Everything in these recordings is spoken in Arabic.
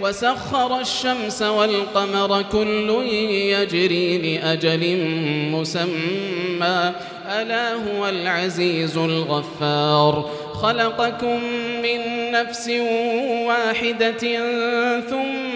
وسخر الشمس والقمر كل يجري لأجل مسمى. ألا هو العزيز الغفار. خلقكم من نفس واحدة ثم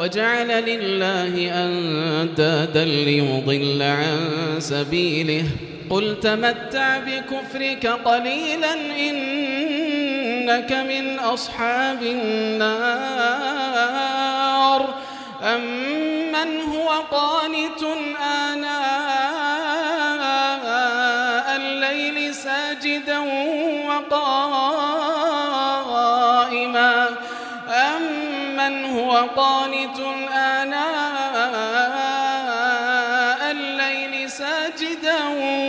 وجعل لله أندادا ليضل عن سبيله. قل تمتع بكفرك قليلا إنك من أصحاب النار. أمن هو قانت آناء الليل ساجدا وقائما أمن هو قانت آناء الليل ساجدا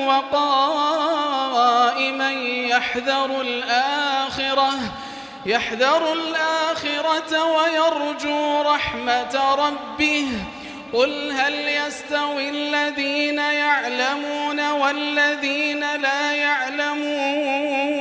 وقائما يحذر الآخرة يحذر الآخرة ويرجو رحمة ربه. قل هل يستوي الذين يعلمون والذين لا يعلمون؟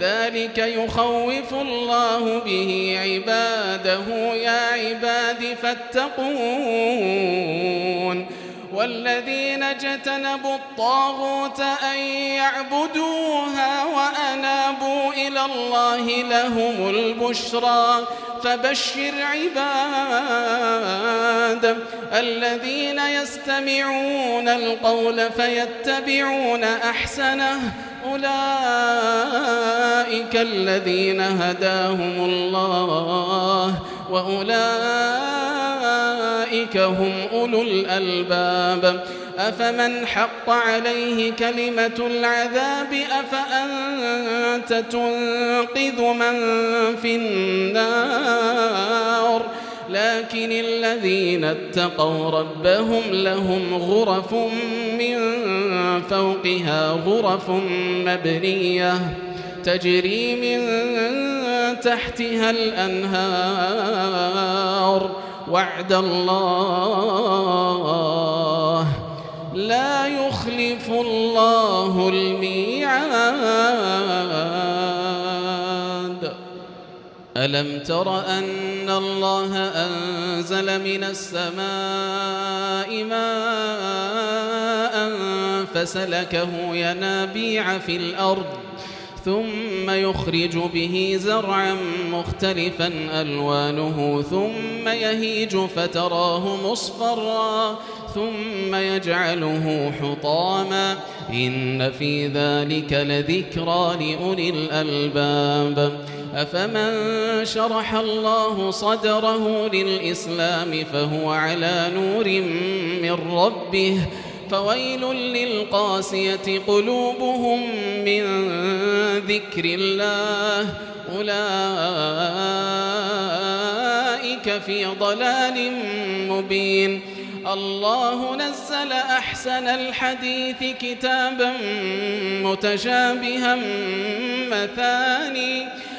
ذلك يخوف الله به عباده. يا عباد فاتقون. والذين اجتنبوا الطاغوت أن يعبدوها وأنابوا إلى الله لهم البشرى. فبشر عباد الذين يستمعون القول فيتبعون أحسنه. أولئك الذين هداهم الله وأولئك هم أولو الألباب. أفمن حق عليه كلمة العذاب أفأنت تنقذ من في النار؟ لكن الذين اتقوا ربهم لهم غرف من فوقها غرف مبنية تجري من تحتها الأنهار. وعد الله لا يخلف الله الميعاد. ألم تر أن الله أنزل من السماء ماء فسلكه ينابيع في الأرض ثم يخرج به زرعا مختلفا ألوانه ثم يهيج فتراه مصفرا ثم يجعله حطاما إن في ذلك لذكرى لأولي الألباب أفمن شرح الله صدره للإسلام فهو على نور من ربه فويل للقاسية قلوبهم من ذكر الله أولئك في ضلال مبين الله نزل أحسن الحديث كتابا متشابها مثاني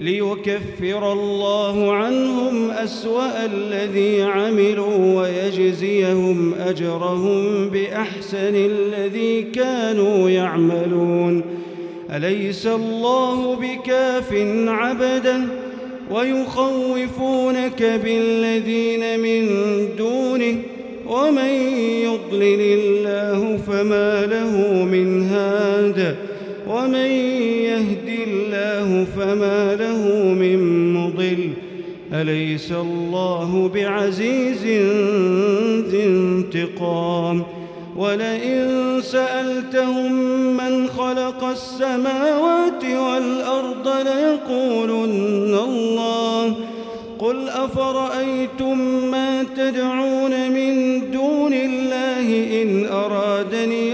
ليكفر الله عنهم أسوأ الذي عملوا ويجزيهم أجرهم بأحسن الذي كانوا يعملون. أليس الله بكاف عبدا ويخوفونك بالذين من دونه؟ ومن يضلل الله فما له من هاد؟ ومن يهد فما له من مضل أليس الله بعزيز ذي انتقام؟ ولئن سألتهم من خلق السماوات والأرض ليقولن الله. قل أفرأيتم ما تدعون من دون الله إن أرادني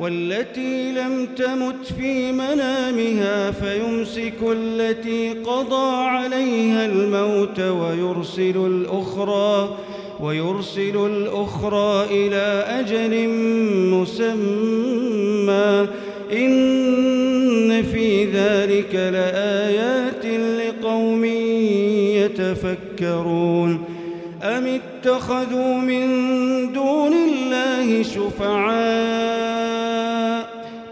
والتي لم تمت في منامها فيمسك التي قضى عليها الموت ويرسل الأخرى ويرسل الأخرى إلى أجل مسمى. إن في ذلك لآيات لقوم يتفكرون. أم اتخذوا من دون الله شفعاء؟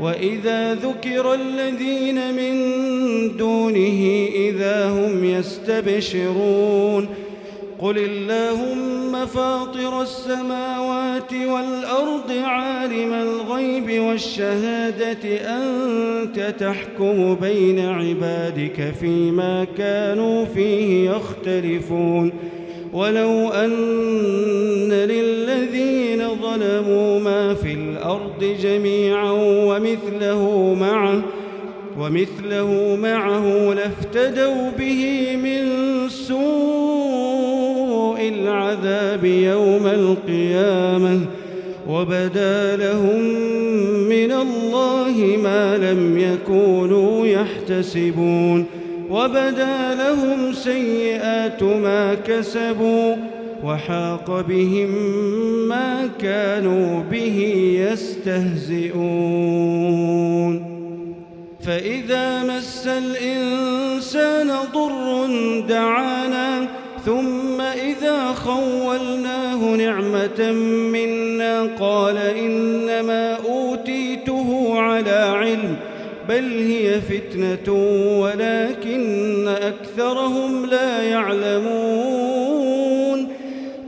وإذا ذكر الذين من دونه إذا هم يستبشرون قل اللهم فاطر السماوات والأرض عالم الغيب والشهادة أنت تحكم بين عبادك فيما كانوا فيه يختلفون ولو أن للذين ظلموا ما في الأرض جميعا ومثله معه ومثله معه لافتدوا به من سوء العذاب يوم القيامة وبدا لهم من الله ما لم يكونوا يحتسبون وبدا لهم سيئات ما كسبوا وحاق بهم ما كانوا به يستهزئون. فإذا مس الإنسان ضر دعانا ثم إذا خولناه نعمة منا قال إنما أوتيته على علم بل هي فتنة ولكن أكثرهم لا يعلمون.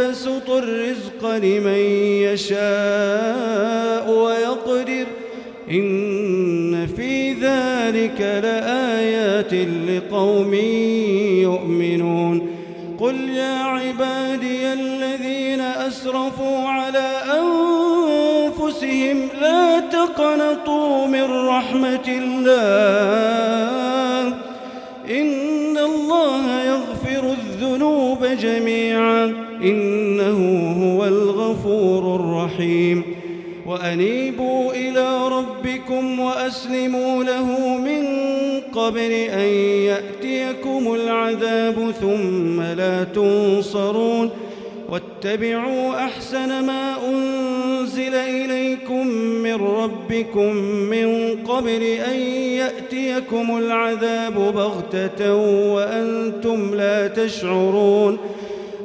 يبسط الرزق لمن يشاء ويقدر. إن في ذلك لآيات لقوم يؤمنون. قل يا عبادي الذين أسرفوا على أنفسهم لا تقنطوا من رحمة الله. إن الله يغفر الذنوب جميعا. إنه هو الغفور الرحيم. وأنيبوا إلى ربكم وأسلموا له من قبل أن يأتيكم العذاب ثم لا تنصرون. واتبعوا أحسن ما أنزل إليكم من ربكم من قبل أن يأتيكم العذاب بغتة وأنتم لا تشعرون.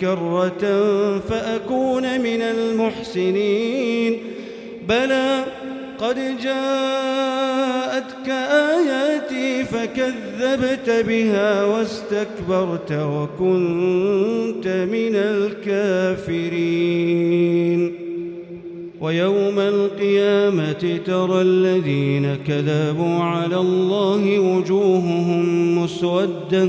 كرة فأكون من المحسنين. بلى قد جاءتك آياتي فكذبت بها واستكبرت وكنت من الكافرين. ويوم القيامة ترى الذين كذبوا على الله وجوههم مسودة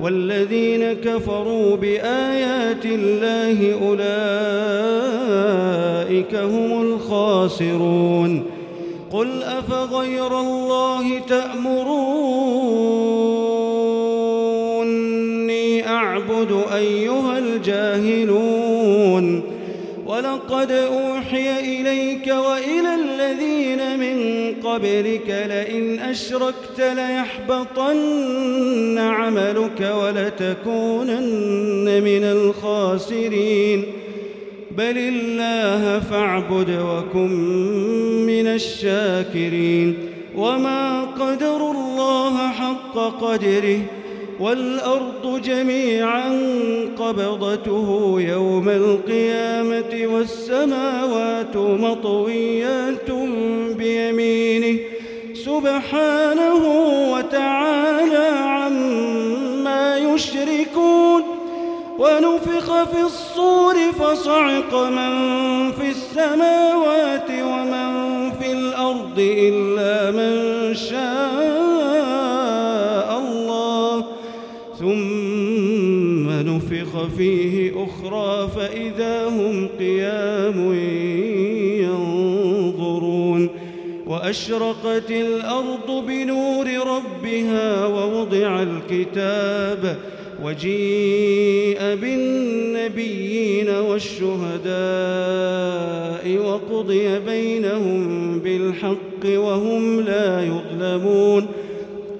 والذين كفروا بآيات الله أولئك هم الخاسرون. قل أفغير الله تأمروني أعبد أيها الجاهلون. ولقد أوحي إليك وإلى الذين من قبلك لئن أشركت ليحبطن عملك ولتكونن من الخاسرين. بل الله فاعبد وكن من الشاكرين. وما قدر الله حق قدره والأرض جميعا قبضته يوم القيامة والسماوات مطويات بيمينه سبحانه وتعالى عما يشركون ونفخ في الصور فصعق من في السماوات ومن في الأرض إلا من نفخ فيه أخرى فإذا هم قيام ينظرون وأشرقت الأرض بنور ربها ووضع الكتاب وجيء بالنبيين والشهداء وقضي بينهم بالحق وهم لا يظلمون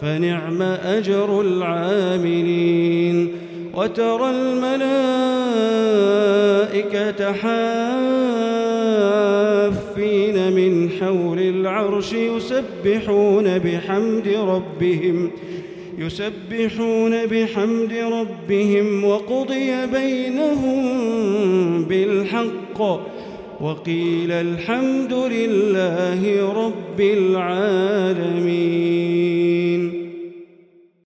فنعم أجر العاملين وترى الملائكة حافين من حول العرش يسبحون بحمد ربهم يسبحون بحمد ربهم وقضي بينهم بالحق وقيل الحمد لله رب العالمين.